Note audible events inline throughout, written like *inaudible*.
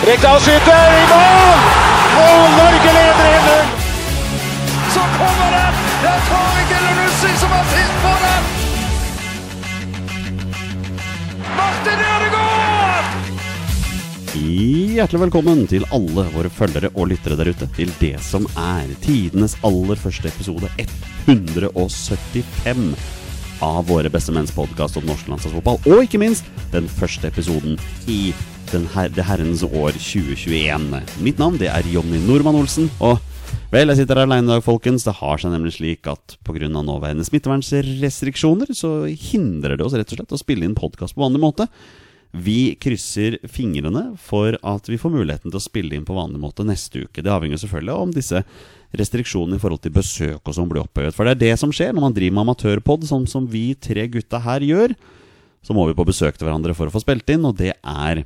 Rekdal skyter i mål! Og Norge leder 1-0! Så kommer den! Det er Tariq Elunussi som har sist på den! Martin Ødegaard! Hjertelig velkommen til alle våre følgere og lyttere der ute til det som er tidenes aller første episode 175 av Våre beste menns podkast om norsk landslagsfotball. Og ikke minst den første episoden i her, det herrens år 2021. Mitt navn det er Jonny Normann Olsen. Og vel, jeg sitter her aleine i dag, folkens. Det har seg nemlig slik at pga. nåværende smittevernrestriksjoner så hindrer det oss rett og slett å spille inn podkast på vanlig måte. Vi krysser fingrene for at vi får muligheten til å spille inn på vanlig måte neste uke. Det avhenger selvfølgelig av om disse restriksjonene i forhold til besøk og sånn blir opphøyet. For det er det som skjer når man driver med amatørpod, sånn som vi tre gutta her gjør. Så må vi på besøk til hverandre for å få spilt inn, og det er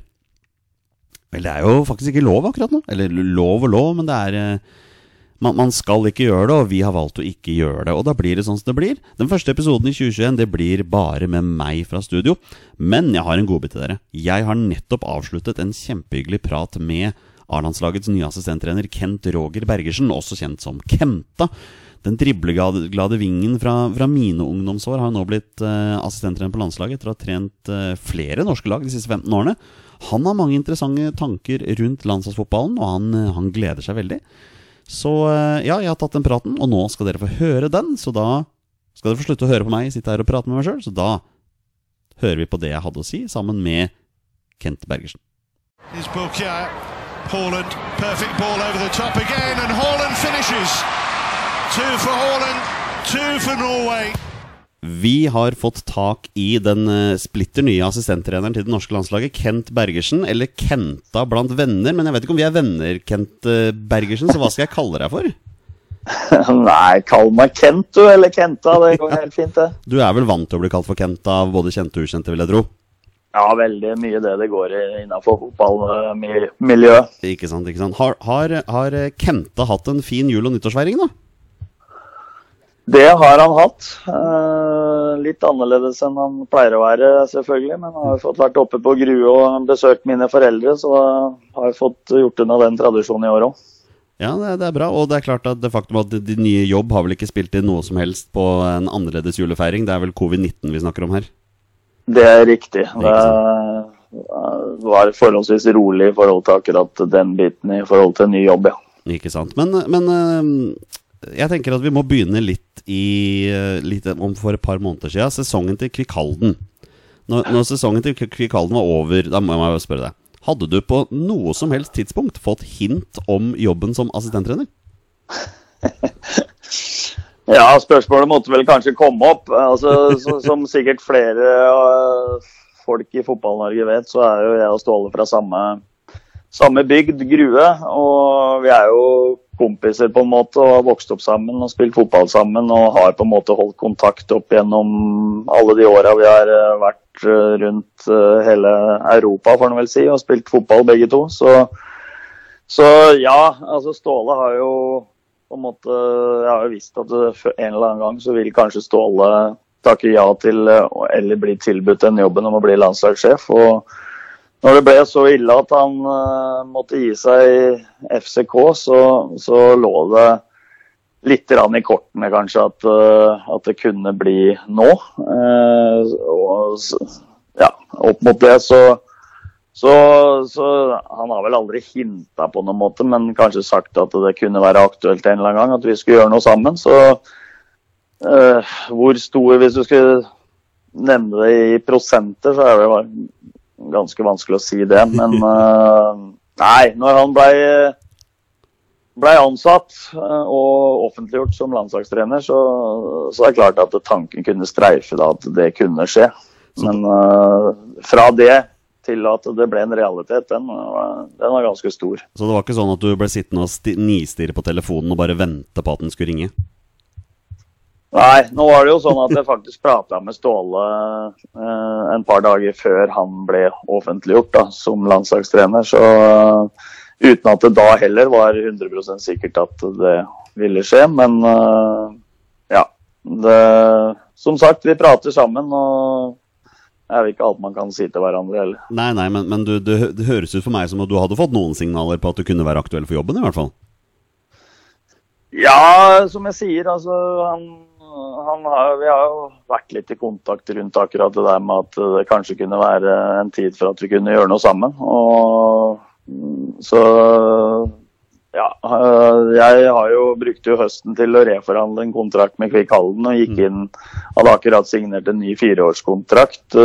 Vel, det er jo faktisk ikke lov akkurat nå. Eller lov og lov, men det er eh, man, skal ikke gjøre det, og vi har valgt å ikke gjøre det. Og da blir det sånn som det blir. Den første episoden i 2021 det blir bare med meg fra studio. Men jeg har en godbit til dere. Jeg har nettopp avsluttet en kjempehyggelig prat med A-landslagets nye assistenttrener Kent Roger Bergersen, også kjent som Kenta. Den dribleglade vingen fra, fra mine ungdomsår har nå blitt uh, assistenttrener på landslaget etter å ha trent uh, flere norske lag de siste 15 årene. Han har mange interessante tanker rundt landslagsfotballen, og han, uh, han gleder seg veldig. Så ja, jeg har tatt den praten, og nå skal dere få høre den. Så da skal dere få slutte å høre på meg sitte her og prate med meg sjøl. Så da hører vi på det jeg hadde å si, sammen med Kent Bergersen. Haaland, perfect ball over the top again, and Haaland finishes. Two for Haaland, two for Norway. Vi har fått tak i den uh, splitter nye assistenttreneren til det norske landslaget, Kent Bergersen. Eller Kenta blant venner, men jeg vet ikke om vi er venner, Kent uh, Bergersen, så hva skal jeg kalle deg for? *laughs* Nei, kall meg Kent, du, eller Kenta. Det går *laughs* helt fint, det. Du er vel vant til å bli kalt for Kenta av både kjente og ukjente, vil jeg tro? Ja, veldig mye det det går i innenfor fotballmiljøet. Ikke sant, ikke sant. Har, har, har Kenta hatt en fin jul- og nyttårsfeiring, da? Det har han hatt. Eh, litt annerledes enn han pleier å være, selvfølgelig. Men har fått vært oppe på Grue og besøkt mine foreldre, så har jeg fått gjort unna den tradisjonen i år òg. Ja, det, det, er bra. Og det er klart at det faktum at de nye jobb har vel ikke spilt inn noe som helst på en annerledes julefeiring. Det er vel covid-19 vi snakker om her? Det er riktig. Det var forholdsvis rolig i forhold til akkurat den biten i forhold til ny jobb, ja. Ikke sant. Men, men jeg tenker at vi må begynne litt i litt om for et par måneder siden. Sesongen til Kvikalden. Når, når sesongen til Kvikalden var over, da må jeg spørre deg. Hadde du på noe som helst tidspunkt fått hint om jobben som assistenttrener? *laughs* ja, spørsmålet måtte vel kanskje komme opp. Altså, så, som sikkert flere uh, folk i Fotball-Norge vet, så er jo jeg og Ståle fra samme, samme bygd, Grue. Og vi er jo kompiser på en måte og har vokst opp sammen og spilt fotball sammen. Og har på en måte holdt kontakt opp gjennom alle de åra vi har uh, vært rundt uh, hele Europa, får en vel si, og spilt fotball begge to. Så, så ja, altså Ståle har jo på en måte Jeg har jo visst at en eller annen gang så vil kanskje Ståle takke ja til eller bli tilbudt den jobben om å bli landslagssjef. og når det ble så ille at han uh, måtte gi seg i FCK, så, så lå det litt i kortene kanskje at, uh, at, det kunne bli nå. Uh, og ja, opp mot det så, så, så Han har vel aldri hinta på noen måte, men kanskje sagt at det kunne være aktuelt en eller annen gang at vi skulle gjøre noe sammen. Så hvor stor Hvis du skulle nevne det i prosenter, så er det ganske vanskelig å si det. Men *laughs* nei, når han blei ble ansatt og offentliggjort som landslagstrener, så, så er det klart at tanken kunne streife da, at det kunne skje. Men uh, fra det til at det ble en realitet, den, den var ganske stor. Så det var ikke sånn at du ble sittende og sti- nistirre på telefonen og bare vente på at den skulle ringe? Nei, nå var det jo sånn at jeg faktisk prata med Ståle eh, en par dager før han ble offentliggjort da, som landslagstrener. Så uh, uten at det da heller var 100% sikkert at det ville skje. Men uh, ja. Det, som sagt, vi prater sammen, og det er jo ikke alt man kan si til hverandre heller. Nei, nei, men, men du, det, det høres ut for meg som at du hadde fått noen signaler på at du kunne være aktuell for jobben, i hvert fall. Ja, som jeg sier, altså han, han har, Vi har jo vært litt i kontakt rundt akkurat det der med at det kanskje kunne være en tid for at vi kunne gjøre noe sammen. Og mm, så ja, jeg har jo brukte jo høsten til å reforhandle en kontrakt med Kvikk Halden og gikk inn Hadde akkurat signert en ny fireårskontrakt.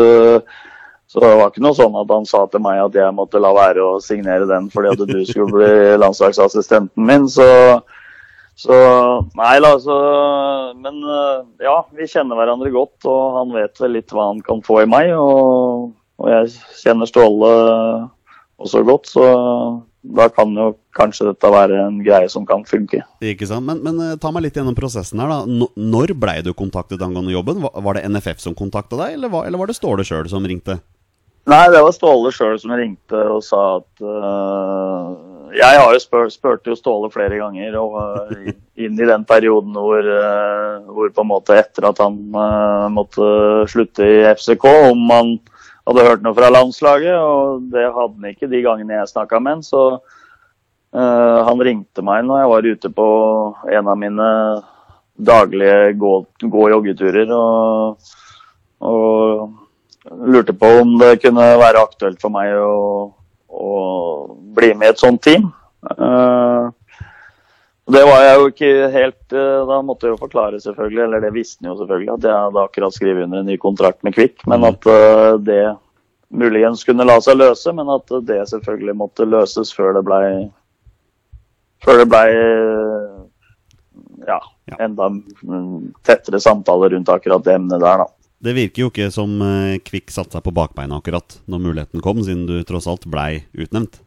Så det var ikke noe sånn at han sa til meg at jeg måtte la være å signere den fordi at du skulle bli landslagsassistenten min. Så, så nei da, så Men øh, ja, vi kjenner hverandre godt, og han vet vel litt hva han kan få i meg. Og, og jeg kjenner Ståle også godt, så da kan jo kanskje dette være en greie som kan funke. Ikke sant? Men, men eh, ta meg litt gjennom prosessen her, da. Når blei du kontaktet angående jobben? Var, det NFF som kontakta deg, eller var, eller var det Ståle sjøl som ringte? Nei, det var Ståle sjøl som ringte og sa at øh, Jeg har jo spør, jo Ståle flere ganger, og øh, inn i den perioden hvor, øh, hvor på en måte etter at han øh, måtte slutte i FCK, om han hadde hørt noe fra landslaget, og det hadde han ikke de gangene jeg snakka med han. Så uh, han ringte meg når jeg var ute på en av mine daglige gå- gå-joggeturer. og, og lurte på om det kunne være aktuelt for meg å, å bli med i et sånt team. Uh, det var jeg jo ikke helt eh, Da måtte jeg jo forklare, selvfølgelig, eller det visste han jo selvfølgelig, at jeg hadde akkurat skrevet under en ny kontrakt med Kvikk. Men at eh, det muligens kunne la seg løse, men at det selvfølgelig måtte løses før det blei Før det blei ja, enda mm, tettere samtaler rundt akkurat det emnet der, da. Det virker jo ikke som eh, Kvikk satte seg på bakbeina akkurat når muligheten kom, siden du tross alt blei utnevnt.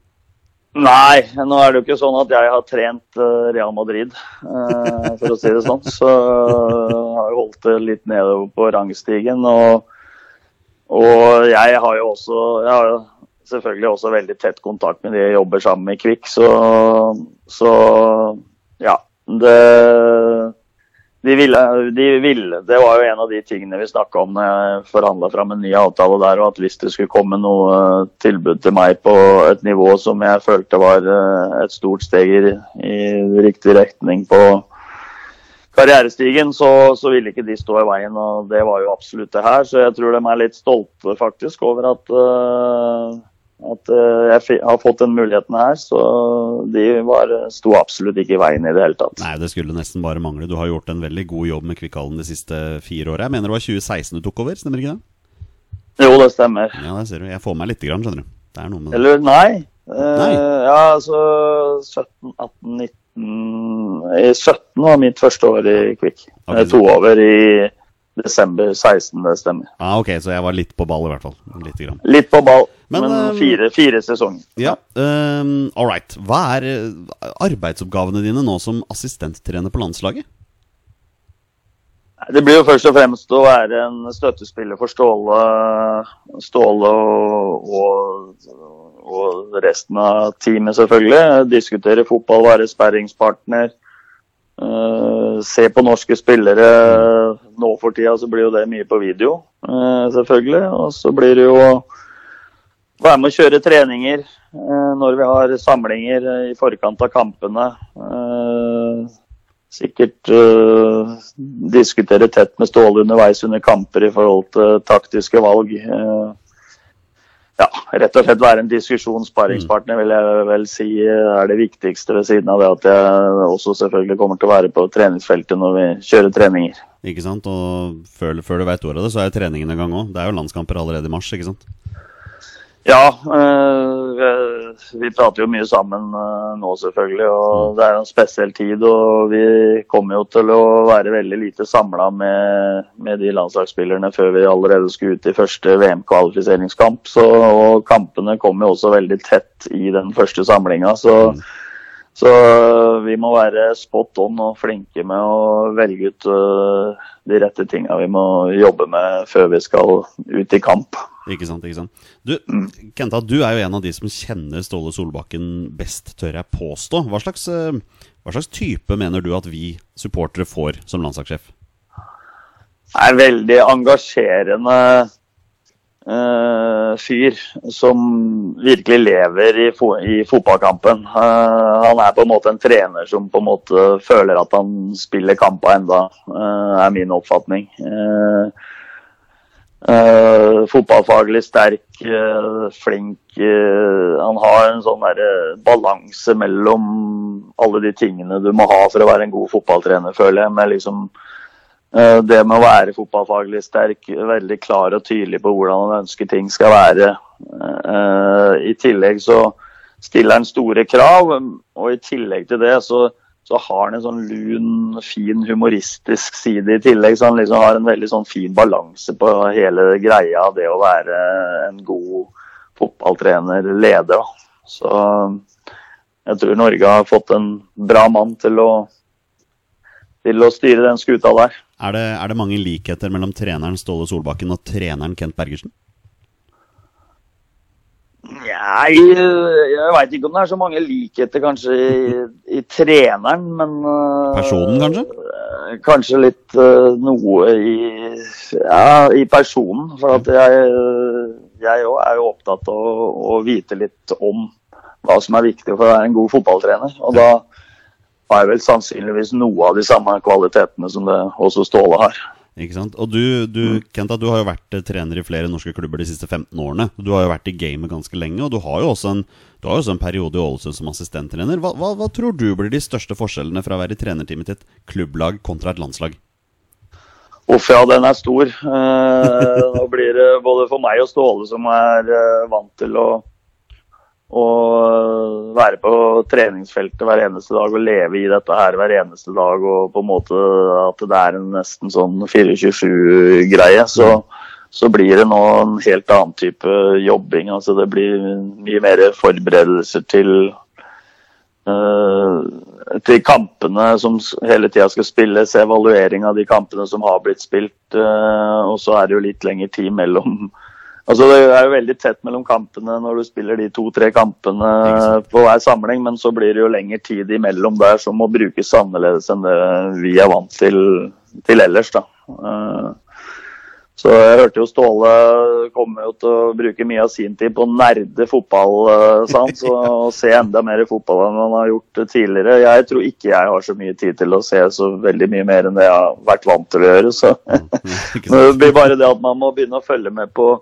Nei, nå er det jo ikke sånn at jeg har trent eh, Real Madrid, eh, for å si det sånn. Så jeg har jo holdt det litt nedover på rangstigen. Og, og jeg har jo også Jeg har selvfølgelig også veldig tett kontakt med de jeg jobber sammen med i Kvikk, så, så ja. Det de ville, de ville, Det var jo en av de tingene vi snakka om når jeg forhandla fram en ny avtale der, og at hvis det skulle komme noe eh, tilbud til meg på et nivå som jeg følte var eh, et stort steg i, i riktig retning på karrierestigen, så, så ville ikke de stå i veien, og det var jo absolutt det her. Så jeg tror de er litt stolte faktisk over at, eh, at eh, jeg har fått den muligheten her. Så de var, sto absolutt ikke i veien i det hele tatt. Nei, det skulle nesten bare mangle. Du har gjort en veldig god jobb med Kvikkhallen de siste fire åra. Jeg mener det var 2016 du tok over, stemmer ikke det? Jo, det stemmer. Ja, det ser du. Jeg får meg lite grann, skjønner du. Det er noe med det. Eller nei. nei. Uh, Ja, altså 17, 18, 19 I 17 var mitt første år i Kvikk. Okay, tok over i desember 16, det stemmer. Ah, ok, så jeg var litt på ball i hvert fall. Litt, grann. Litt på ball, Men, men, eh, fire, fire sesonger. Ja, um, all right. Hva er eh, arbeidsoppgavene dine nå som assistenttrener på landslaget? Det blir jo først og fremst å være en støttespiller for Ståle, Ståle og, og, og resten av teamet, selvfølgelig. Diskutere fotball, være sperringspartner. Eh, se på norske spillere. Nå for tida så blir jo det mye på video, uh, selvfølgelig. Og så blir det jo å være med å kjøre treninger uh, når vi har samlinger eh, i forkant av kampene. Eh, sikkert diskutere tett med Ståle underveis under kamper i forhold til taktiske valg. Eh, ja, rett og slett være en diskusjonssparringspartner vil jeg vel si er det viktigste, ved siden av det at jeg også selvfølgelig kommer til å være på treningsfeltet når vi kjører treninger. Ikke sant? Og før, før du veit ordet av det, så er jo treningen en gang òg. Det er jo landskamper allerede i mars, ikke sant? Ja, øh, vi prater jo mye sammen øh, nå selvfølgelig, og det er en spesiell tid. Og vi kommer jo til å være veldig lite samla med, med, de landslagsspillerne før vi allerede skal ut i første VM-kvalifiseringskamp. Og kampene kommer jo også veldig tett i den første samlinga. Så, så vi må være spot on og flinke med å velge ut øh, de rette tinga vi må jobbe med før vi skal ut i kamp. Ikke sant, ikke sant. Du, Kenta, du er jo en av de som kjenner Ståle Solbakken best, tør jeg påstå. Hva slags, eh, hva slags type mener du at vi supportere får som landslagssjef? Er veldig engasjerende fyr som virkelig lever i, fo i fotballkampen. Uh, han er på en måte en trener som på en måte føler at han spiller kampa enda, uh, er min oppfatning. Uh, fotballfaglig sterk, flink. Han har en sånn balanse mellom alle de tingene du må ha for å være en god fotballtrener, føler jeg. Med liksom det med å være fotballfaglig sterk, veldig klar og tydelig på hvordan han ønsker ting skal være. I tillegg så stiller han store krav, og i tillegg til det så så har han en sånn lun, fin, humoristisk side i tillegg. Så han liksom har en veldig sånn fin balanse på hele greia av det å være en god fotballtrener, leder. Så jeg tror Norge har fått en bra mann til å, til å styre den skuta der. Er det, er det mange likheter mellom treneren Ståle Solbakken og treneren Kent Bergersen? Jeg, jeg veit ikke om det er så mange likheter kanskje i, i treneren, men uh, Personen, kanskje? Uh, kanskje litt uh, noe i Ja, i personen. For at jeg òg er jo opptatt av å, å, vite litt om hva som er viktig for å være en god fotballtrener. Og da har vel sannsynligvis noe av de samme kvalitetene som det også Ståle har. Ikke sant? Og du, du, Kenta, du har jo vært eh, trener i flere norske klubber de siste 15 årene. Du har jo vært i gamet ganske lenge, og du har jo også en, jo også en periode i Ålesund som assistenttrener. Hva, hva, hva, tror du blir de største forskjellene fra å være i trenerteamet til et klubblag kontra et landslag? Uff, ja, den er stor. Eh, nå blir det både for meg og Ståle, som er eh, vant til å å være på treningsfeltet hver eneste dag og leve i dette her hver eneste dag. Og på en måte at det er en nesten sånn 24-7-greie. Så, så, blir det nå en helt annen type jobbing. Altså det blir mye mer forberedelser til uh, til kampene som hele tida skal spilles, evaluering av de kampene som har blitt spilt. Uh, og så er det jo litt lengre tid mellom Altså Det er jo veldig tett mellom kampene når du spiller de to-tre kampene på hver samling, men så blir det jo lengre tid imellom der som må brukes annerledes enn det vi er vant til, til ellers. da. Eh, så jeg hørte jo Ståle komme ut til å bruke mye av sin tid på å nerde fotball eh, og *laughs* se enda mer fotball enn han har gjort tidligere. Jeg tror ikke jeg har så mye tid til å se så veldig mye mer enn det jeg har vært vant til å gjøre. Så *laughs* det blir bare det at man må begynne å følge med på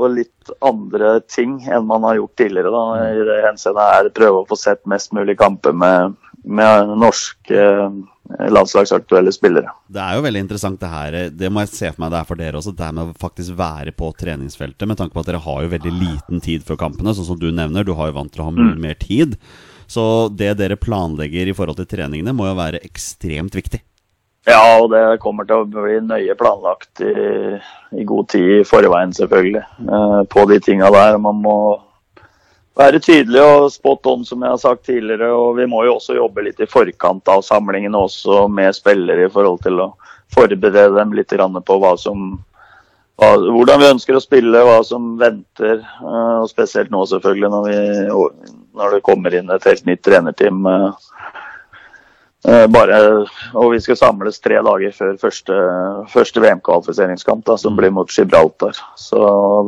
på litt andre ting enn man har gjort tidligere. Da. I det henseende er prøve å få sett mest mulig kamper med, med norske eh, landslagsaktuelle spillere. Det er jo veldig interessant det her. Det må jeg se for meg det er for dere også. Det med å faktisk være på treningsfeltet. Med tanke på at dere har jo veldig liten tid før kampene, sånn som du nevner. Du har jo vant til å ha mye mm. mer tid. Så det dere planlegger i forhold til treningene, må jo være ekstremt viktig. Ja, og det kommer til å bli nøye planlagt i, i god tid i forveien, selvfølgelig. Eh, på de tinga der. Man må være tydelig og spot on, som jeg har sagt tidligere. Og vi må jo også jobbe litt i forkant av samlingene også med spillere i forhold til å forberede dem litt på hva som hva, hvordan vi ønsker å spille, hva som venter. Eh, og spesielt nå, selvfølgelig, når, vi, når det kommer inn et helt nytt trenerteam. Eh, bare, og vi skal samles tre dager før første, første VM-kvalifiseringskamp, som blir mot Gibraltar. Så,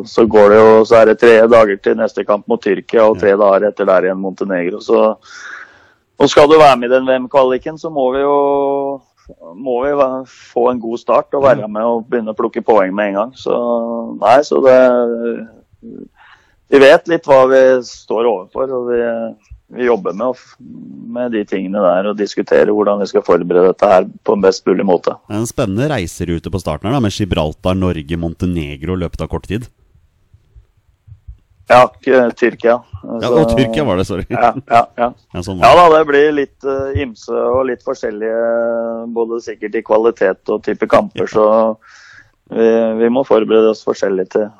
så, går det jo, så er det tre dager til neste kamp mot Tyrkia og tre dager etter der igjen Montenegro. Så, og skal du være med i den VM-kvaliken, så må vi jo må vi få en god start og være med og begynne å plukke poeng med en gang. Så nei, så det Vi vet litt hva vi står overfor. og vi vi jobber med, med, de tingene der og diskuterer hvordan vi skal forberede dette her på en best mulig måte. En spennende reiserute på starten her da, med Gibraltar, Norge, Montenegro i løpet av kort tid. Ja, Tyrkia. Ja, og Tyrkia var det, sorry. Ja, ja, ja. *laughs* Ja, sånn ja da, det blir litt uh, ymse og litt forskjellige, både sikkert i kvalitet og type kamper, så vi, vi må forberede oss forskjellig til,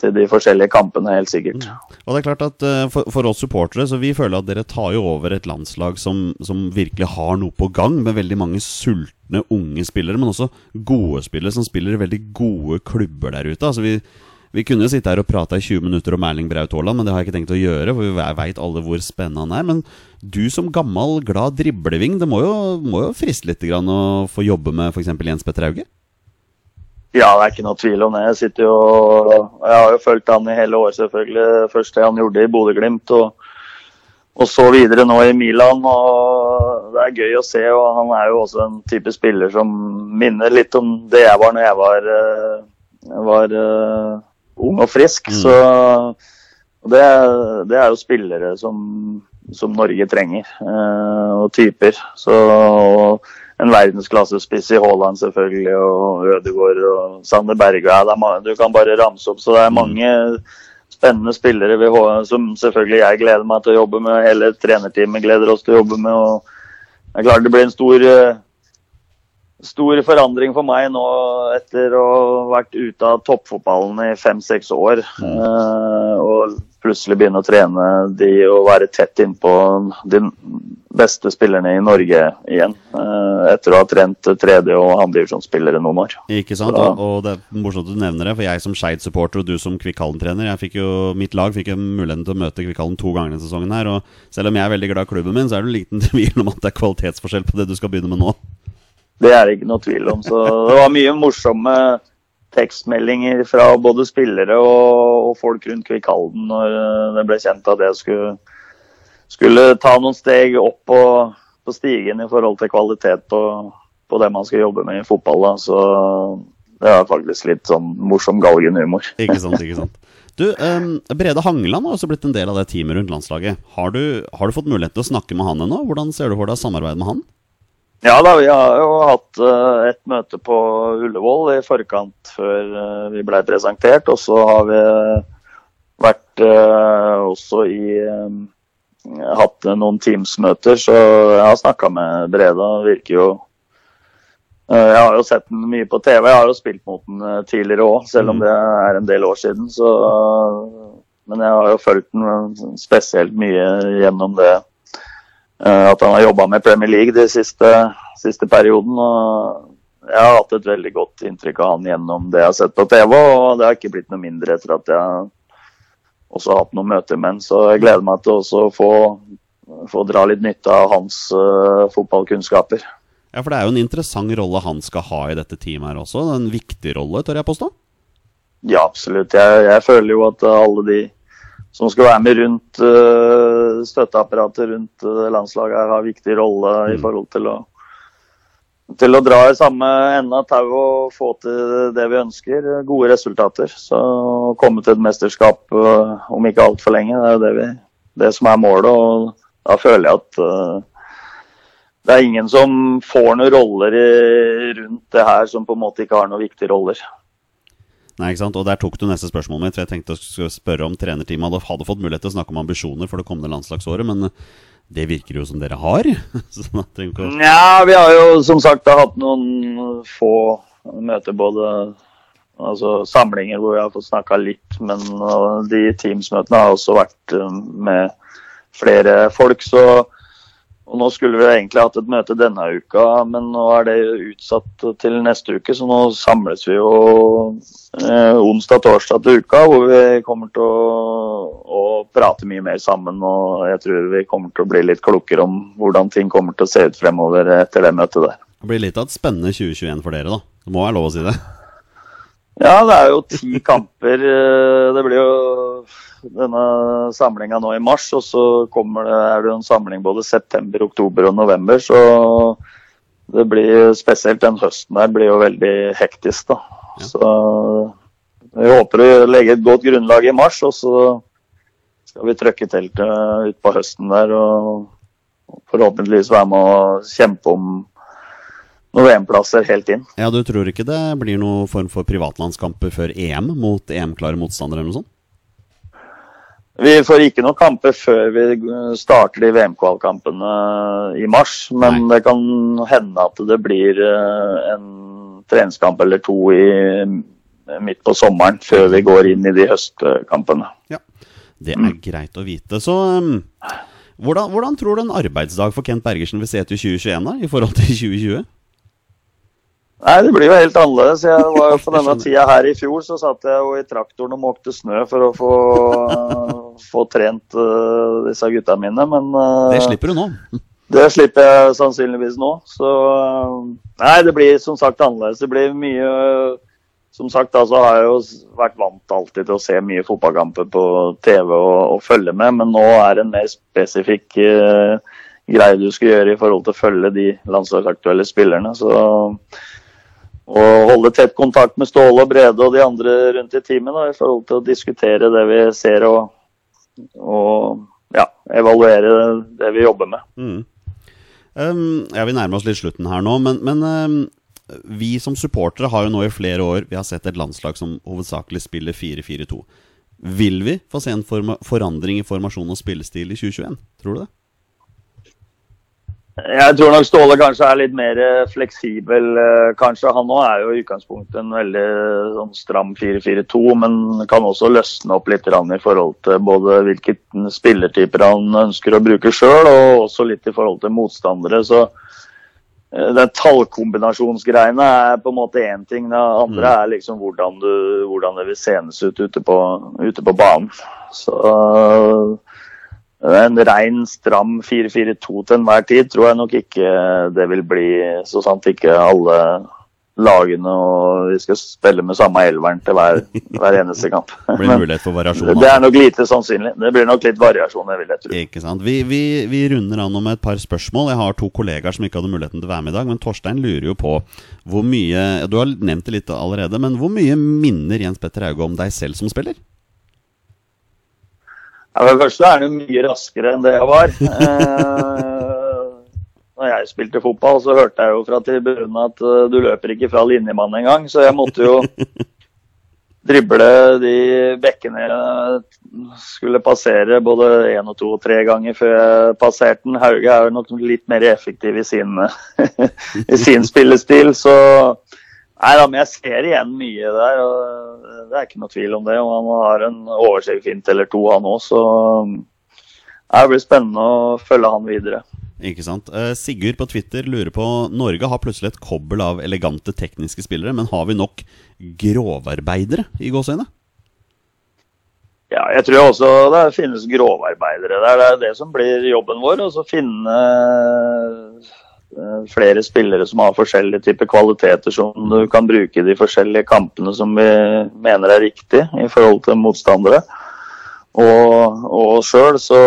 til de forskjellige kampene, helt sikkert. Og det er klart at eh, for, for oss supportere så vi føler at dere tar jo over et landslag som, som virkelig har noe på gang, med veldig mange sultne unge spillere, men også gode spillere som spiller veldig gode klubber der ute. Altså vi, vi kunne jo sitte her og prate i 20 minutter om Erling Braut Haaland, men det har jeg ikke tenkt å gjøre, for vi veit alle hvor spennende han er. Men du som gammel, glad dribleving, det må jo, må jo friste litt å få jobbe med f.eks. Jens Petter Hauge? Ja, det er ikke noe tvil om det. Jeg sitter jo Jeg har jo fulgt han i hele år, selvfølgelig. Først det han gjorde i Bodø-Glimt, og, og så videre nå i Milan. og Det er gøy å se. og Han er jo også en type spiller som minner litt om det jeg var når jeg var, eh, var eh, ung og frisk. Så det, det er jo spillere som, som Norge trenger, eh, og typer. Så en verdensklassespiss i Haaland selvfølgelig, og Ødegaard og Sander Berge. Ja, du kan bare ramse opp. Så det er mange spennende spillere H som selvfølgelig jeg gleder meg til å jobbe med. Hele trenerteamet gleder oss til å jobbe med. og det er klart det blir en stor, eh, stor forandring for meg nå etter å ha vært ute av toppfotballen i fem-seks år. Eh, og plutselig begynne å trene de og være tett innpå de beste spillerne i Norge igjen. eh, etter å ha trent tredje- og andredivisjonsspillere noen år. Ikke sant? Ja. Og, det er morsomt at du nevner det, for jeg som Skeid-supporter og du som Kvikkhallen-trener jeg fikk jo, Mitt lag fikk jo muligheten til å møte Kvikkhallen to ganger denne sesongen. her Og selv om jeg er veldig glad i klubben min, så er det liten *laughs* tvil om at det er kvalitetsforskjell på det du skal begynne med nå. Det er det ikke noe tvil om. Så det var mye morsomme tekstmeldinger fra både spillere og, og folk rundt Kvikkhalden når eh, det ble kjent at jeg skulle, skulle ta noen steg opp på, på stigen i forhold til kvalitet på, på det man skal jobbe med i fotball. Da. Så det er faktisk litt sånn morsom galgenhumor. Ikke sant, ikke sant. Du, um, Brede Hangeland har også blitt en del av det teamet rundt landslaget. Har du, har du fått mulighet til å snakke med han ennå? Hvordan ser du for deg samarbeid med han? Ja da, vi har jo hatt eh, et møte på Ullevål i forkant før eh, vi ble presentert. Og så har vi vært eh, også i Hatt noen Teams-møter, så jeg har snakka med Breda. Virker jo Jeg har jo sett den mye på TV. Jeg har jo spilt mot den tidligere òg, selv om det er en del år siden. Så, men jeg har jo fulgt den spesielt mye gjennom det at han har jobba med Premier League de siste, siste perioden. og Jeg har hatt et veldig godt inntrykk av han gjennom det jeg har sett på TV, og det har ikke blitt noe mindre etter at jeg også har hatt noen møter med han. Så jeg gleder meg til også å få, få dra litt nytte av hans uh, fotballkunnskaper. Ja, For det er jo en interessant rolle han skal ha i dette teamet her også. En viktig rolle, tør jeg påstå? Ja, absolutt. Jeg, jeg føler jo at alle de som skal være med rundt uh, støtteapparatet rundt uh, landslaget, her har viktig rolle i forhold til å til å dra i samme ende av tauet og få til det vi ønsker, gode resultater. Så å komme til et mesterskap uh, om ikke altfor lenge, det er jo det, vi, det som er målet. Og da føler jeg at uh, det er ingen som får noen roller i, rundt det her som på en måte ikke har noen viktige roller. Nei, ikke sant? Og der tok du neste spørsmål mitt. For jeg tenkte å spørre om trenerteamet hadde, hadde fått mulighet til å snakke om ambisjoner for det kommende landslagsåret, men det virker jo som dere har. *laughs* sånn. Ja, vi har jo som sagt da hatt noen få møter, både altså, samlinger hvor vi har fått snakka litt, men de Teams-møtene har også vært uh, med flere folk. så og Nå skulle vi egentlig hatt et møte denne uka, men nå er det utsatt til neste uke. Så nå samles vi jo eh, onsdag-torsdag til uka, hvor vi kommer til å, å prate mye mer sammen. Og jeg tror vi kommer til å bli litt klokere om hvordan ting kommer til å se ut fremover etter det møtet der. Det blir litt av et spennende 2021 for dere, da. Det må være lov å si det. Ja, det er jo ti kamper. eh, Det blir jo denne samlinga nå i mars, og så kommer det, er det en samling både september, oktober og november. Så det blir spesielt den høsten der blir jo veldig hektisk, da. Ja. Så vi håper å legge et godt grunnlag i mars, og så skal vi trøkke teltet utpå høsten der og forhåpentligvis være med å kjempe om noen VM-plasser helt inn. Ja, Du tror ikke det blir noen form for privatlandskamper før EM mot EM-klare motstandere eller noe sånt? Vi får ikke noen kamper før vi starter de VM-kvalkampene i mars. Men Nei. det kan hende at det blir eh, en treningskamp eller to i, midt på sommeren før vi går inn i de høstkampene. Ja. Det er greit å vite. Så um, hvordan, hvordan tror du en arbeidsdag for Kent Bergersen vil se ut i 2021 da, i forhold til 2020? Nei, det blir jo helt annerledes. Jeg var jo På denne tida her i fjor så satt jeg jo i traktoren og måkte snø for å få, få trent uh, disse gutta mine. Men uh, Det slipper du nå. det slipper jeg sannsynligvis nå. Så uh, Nei, det blir som sagt annerledes. Det blir mye Som sagt da, så har jeg jo vært vant alltid til å se mye fotballkamper på TV og, og følge med, men nå er det en mer spesifikk greie du skal gjøre i forhold til å følge de landslagsaktuelle spillerne. Så å holde tett kontakt med Ståle og Brede og de andre rundt i teamet da, i forhold til å diskutere det vi ser og, og ja, evaluere det vi jobber med. Mm. Um, ja, Vi nærmer oss litt slutten her nå, men, men um, vi som supportere har jo nå i flere år Vi har sett et landslag som hovedsakelig spiller 4-4-2. Vil vi få se en forandring i formasjon og spillestil i 2021? Tror du det? Jeg tror nok Ståle kanskje er litt mer eh, fleksibel. eh, Kanskje Han nå er jo i utgangspunktet en veldig sånn stram 4-4-2, men kan også løsne opp litt i forhold til både hvilke spillertyper han ønsker å bruke sjøl, og også litt i forhold til motstandere. Så eh, den tallkombinasjonsgreiene er på en måte én ting. Det andre er liksom hvordan, du, hvordan det vil senes ut ute på, ute på banen. Så en rein, stram 4-4-2 til enhver tid tror jeg nok ikke det vil bli, så sant ikke alle lagene og vi skal spille med samme elveren til hver, hver eneste kamp. *laughs* Det blir mulighet for variasjon. det altså. er nok lite sannsynlig. Det blir nok litt variasjon, jeg vil jeg tro. Ikke sant? Vi, vi, vi runder an med et par spørsmål. Jeg har to kollegaer som ikke hadde muligheten til å være med i dag. Men Torstein lurer jo på hvor mye Du har nevnt det litt allerede, men hvor mye minner Jens Petter Hauge om deg selv som spiller? For det første er han mye raskere enn det jeg var. Eh, når jeg spilte fotball, så hørte jeg jo fra tribunen at eh, du løper ikke fra linjemann engang, så jeg måtte jo drible de bekkene jeg skulle passere både én og to og tre ganger før jeg passerte den. Hauge er jo nok litt mer effektiv i sin, *laughs* i sin spillestil, så Nei da, men jeg ser igjen mye der. og Det er ikke noe tvil om det. Og han har en oversegsfint eller to, han òg. Så det blir spennende å følge han videre. Ikke sant? Eh, Sigurd på Twitter lurer på Norge har plutselig et kobbel av elegante tekniske spillere, men har vi nok grovarbeidere i gåseøynene? Ja, jeg tror også det finnes grovarbeidere der. Det er det som blir jobben vår. Å finne flere spillere som har forskjellige typer kvaliteter som du kan bruke i de forskjellige kampene som vi mener er riktig i forhold til motstandere. Og, og sjøl, så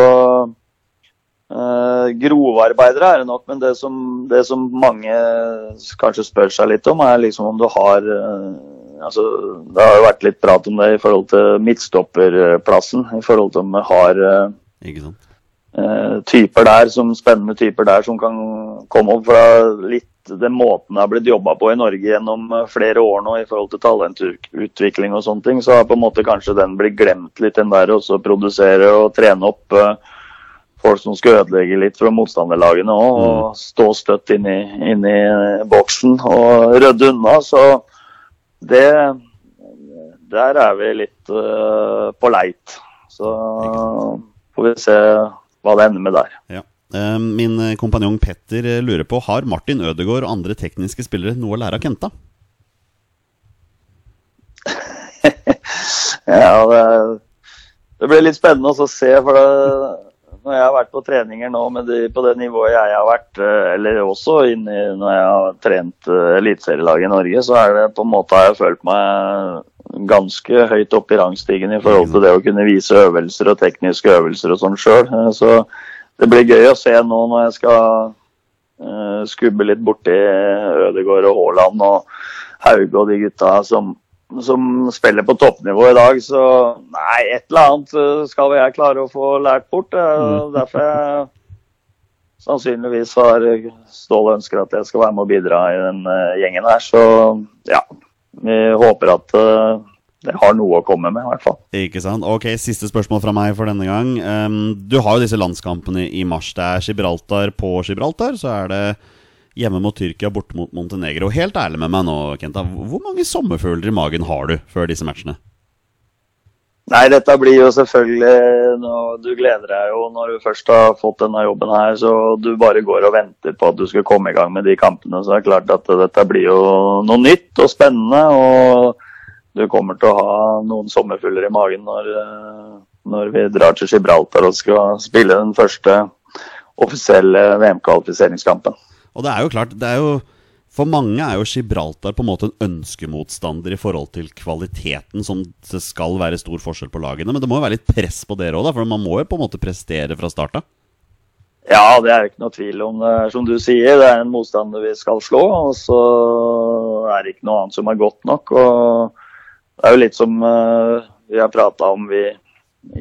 eh, Grovarbeidere er det nok, men det som, det som mange kanskje spør seg litt om, er liksom om du har eh, altså, Det har jo vært litt prat om det i forhold til midtstopperplassen. I forhold til om vi har eh, Ikke sant? Eh, typer der, som spennende typer der som kan komme opp fra litt den måten det har blitt jobba på i Norge gjennom eh, flere år nå i forhold til talentutvikling og sånne ting, så har på en måte kanskje den blitt glemt litt, den der også produsere og trene opp eh, folk som skal ødelegge litt fra motstanderlagene òg, og stå støtt inn i, inn eh, boksen og rydde unna. Så det Der er vi litt uh, på leit. Så får vi se hva det ender med der. Ja. Eh, Min eh, kompanjong Petter eh, lurer på Har Martin Ødegaard og andre tekniske spillere noe å lære av Kenta? *laughs* Ja, det, det blir litt spennende å se. for det, Når jeg har vært på treninger nå med de, på det nivået jeg har vært, eller også inni, når jeg har trent eliteserielaget i Norge, så er det på en måte har jeg følt meg ganske høyt oppe i rangstigen i forhold til det å kunne vise øvelser og tekniske øvelser og sånn sjøl. Så det blir gøy å se nå når jeg skal eh, skubbe litt borti Ødegaard og Haaland og Hauge og de gutta som, som spiller på toppnivå i dag. Så nei, et eller annet eh, skal jeg klare å få lært bort. Er Derfor jeg sannsynligvis har Ståle ønsker at jeg skal være med og bidra i den eh, gjengen her. Så ja, vi håper at eh, det har noe å komme med, i hvert fall. Ikke sant? Ok, Siste spørsmål fra meg for denne gang. Du har jo disse landskampene i mars. Det er Gibraltar på Gibraltar. Så er det hjemme mot Tyrkia, borte mot Montenegro. Helt ærlig med meg nå, Kenta. Hvor mange sommerfugler i magen har du før disse matchene? Nei, dette blir jo selvfølgelig noe Du gleder deg jo når du først har fått denne jobben her, så du bare går og venter på at du skal komme i gang med de kampene. Så det er klart at dette blir jo noe nytt og spennende. Og du kommer til å ha noen sommerfugler i magen når, eh, når vi drar til Gibraltar og skal spille den første offisielle VM-kvalifiseringskampen. Og det er jo klart, det er jo for mange er jo Gibraltar på en måte en ønskemotstander i forhold til kvaliteten, som det skal være stor forskjell på lagene. Men det må jo være litt press på dere òg, for man må jo på en måte prestere fra start? Ja, det er jo ikke noe tvil om. det. Som du sier, det er en motstander vi skal slå. Og så er det ikke noe annet som er godt nok. Og det er jo litt som uh, vi har prata om vi,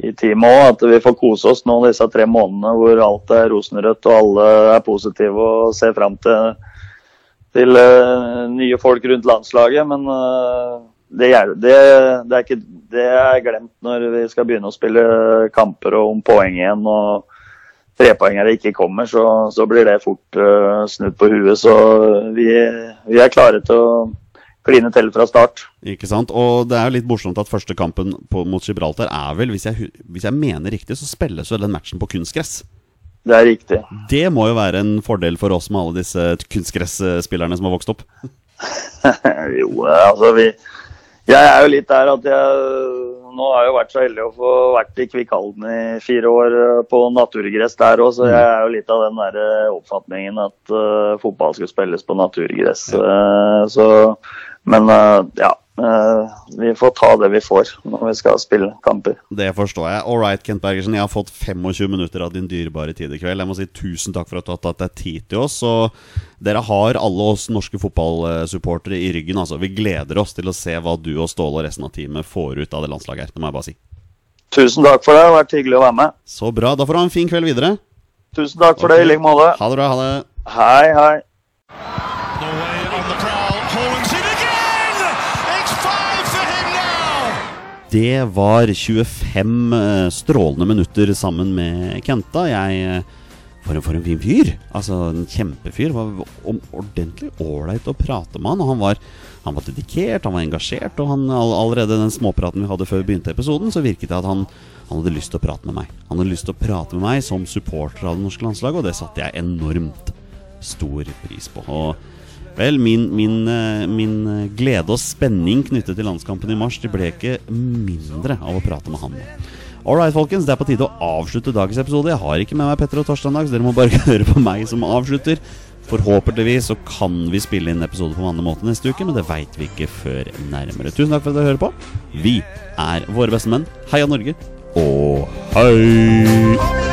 i teamet òg, at vi får kose oss nå disse tre månedene hvor alt er rosenrødt og alle er positive og ser fram til til uh, nye folk rundt landslaget. Men uh, det, er, det, det, er ikke, det, er, glemt når vi skal begynne å spille kamper og om poeng igjen. og trepoengere ikke kommer, så, så, blir det fort uh, snudd på huet. Så vi, vi, er klare til å kline til fra start. Ikke sant. Og det er jo litt morsomt at første kampen på, mot Gibraltar er vel, hvis jeg, hvis jeg mener riktig, så spilles jo den matchen på kunstgress. Det er riktig. Det må jo være en fordel for oss med alle disse kunstgresspillerne som har vokst opp? *laughs* jo, altså vi Jeg er jo litt der at jeg nå har jeg jo vært så heldig å få vært i Kvikkhalden i fire år eh, på naturgress der òg, så jeg er jo litt av den der eh, oppfatningen at uh, fotball skal spilles på naturgress. Ja. Uh, så, men uh, ja, vi får ta det vi får når vi skal spille kamper. Det forstår jeg. All right, Kent Bergersen. Jeg har fått 25 minutter av din dyrebare tid i kveld. Jeg må si tusen takk for at du har tatt deg tid til oss. Og dere har alle oss norske fotballsupportere i ryggen. Altså. Vi gleder oss til å se hva du og Ståle og resten av teamet får ut av det landslaget her. Det må jeg bare si. Tusen takk for det. Det har vært hyggelig å være med. Så bra. Da får du ha en fin kveld videre. Tusen takk for okay. det i like måte. Ha det bra. Ha det. Hei, hei. Det var 25 eh, strålende minutter sammen med Kenta. Jeg eh, for en, for en fin fyr. Altså, en kjempefyr. Var ordentlig ålreit å prate med han. Og han var, han var dedikert, han var engasjert. Og han, allerede den småpraten vi hadde før vi begynte episoden, så virket det at han, han, hadde lyst til å prate med meg. Han hadde lyst til å prate med meg som supporter av det norske landslaget, og det satte jeg enormt stor pris på. Og Vel, min, min, eh, min, eh, glede og spenning knyttet til landskampen i mars Det ble ikke mindre av å prate med han. Alright, folkens, det er på tide å avslutte dagens episode. Jeg har ikke med meg Petter og Torstein dag, så dere må bare *laughs* høre på meg som avslutter. Forhåpentligvis så kan vi spille inn episode på vanlig måte neste uke, men det veit vi ikke før nærmere. Tusen takk for at dere hører på. Vi er våre beste menn. Heia Norge, og hei!